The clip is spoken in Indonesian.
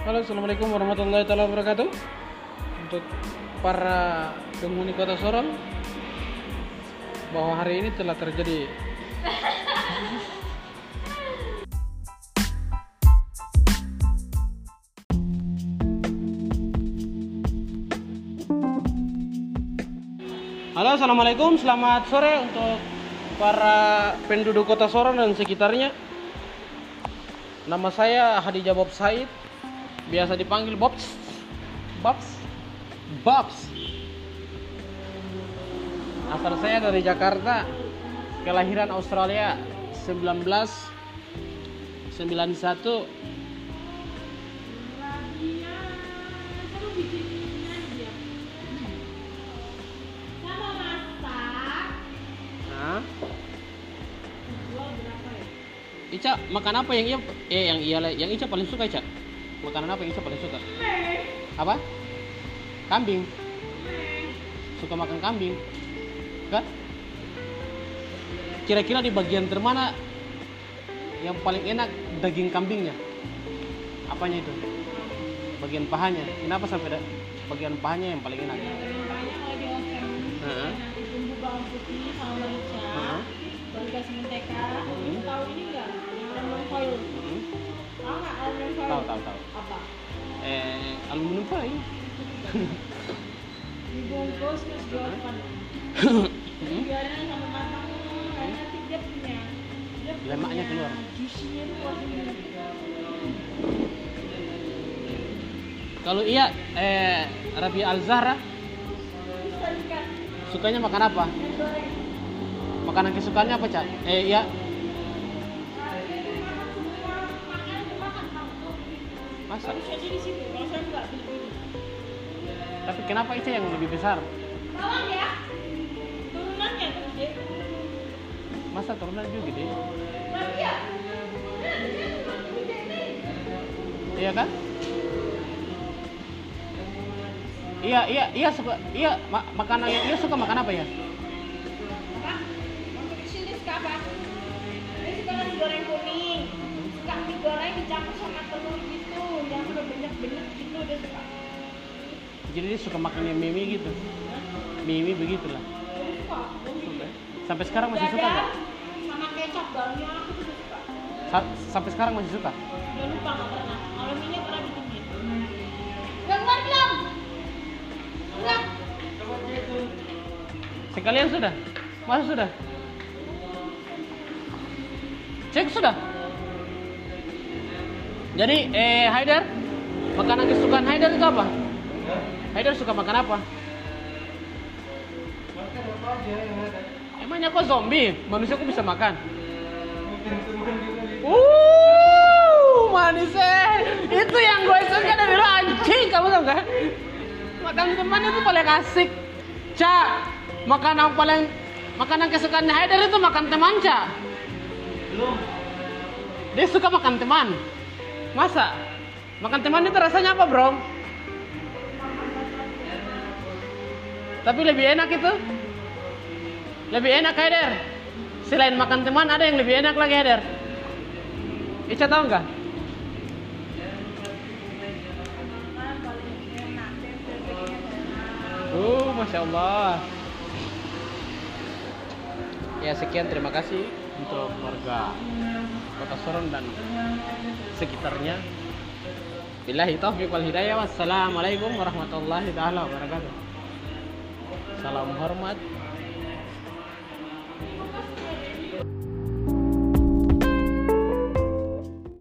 Halo, assalamualaikum warahmatullahi wabarakatuh. Untuk para penghuni kota Sorong, bahwa hari ini telah terjadi Halo, assalamualaikum, selamat sore untuk para penduduk kota Sorong dan sekitarnya. Nama saya Hadijah Bob Said, biasa dipanggil Bobs. Bobs. Bobs. Asal saya dari Jakarta, kelahiran Australia 1991. Hah? Ica makan apa yang iya eh yang iya yang Ica paling suka Ica? Makanan apa yang Ica paling suka? Apa? Kambing. Suka makan kambing. Kan? Kira-kira di bagian termana yang paling enak daging kambingnya? Apanya itu? Bagian pahanya. Kenapa sampai da- bagian pahanya yang paling enak? Bumbu bawang putih sama merica Heeh. baru kasih mentega Hmm. tahu ini enggak aluminium foil Mm-mm. tahu nggak aluminium foil Tahu tahu tahu. apa Eh aluminium foil. dibungkus terus di oven Hmm? biarin sampai matang karena nanti dia punya dia punya Lemaknya keluar. juice-nya itu keluar Kalau iya eh Rabi Al Zahra sukanya makan apa? Makanan kesukaannya apa, Cak? Eh, iya. Masa? harus aja di situ kalau saya nggak beli Tapi kenapa Ica yang lebih besar? tolong ya turunannya tuh gede Masa turunan juga gede? tapi ya Iya kan? Iya, iya, iya suka iya ma- makanan yang iya suka makan apa ya? apa untuk di sini suka apa dia suka nasi goreng kuning Jadi dia suka makan yang mie gitu. Mie begitulah. suka. Sampai sekarang masih suka nggak? Sama kecap banyak dia suka Sa- sampai sekarang masih suka? udah lupa nggak pernah kalau mie pernah bikin udah keluar belum udah Sekalian sudah? Masa sudah? Cek sudah? Jadi, eh Haidar, makanan kesukaan Haidar itu apa? Haidar suka makan apa? Emangnya kok zombie? Manusia kok bisa makan? Uh, manisnya itu yang gue suka dari lo anjing kamu tau gak? Makan teman itu paling asik. Ca, makanan paling makanan kesukaan Haidar itu makan teman, Ca. Dia suka makan teman. Masa? Makan teman itu rasanya apa, Bro? Tapi lebih enak itu. Lebih enak, Haidar. Selain makan teman, ada yang lebih enak lagi, Haidar. Ica tahu nggak? Oh, masya Allah. Ya sekian terima kasih untuk warga Kota Sorong dan sekitarnya. Billahi taufiq wal hidayah. Wassalamualaikum warahmatullahi wabarakatuh. Salam hormat.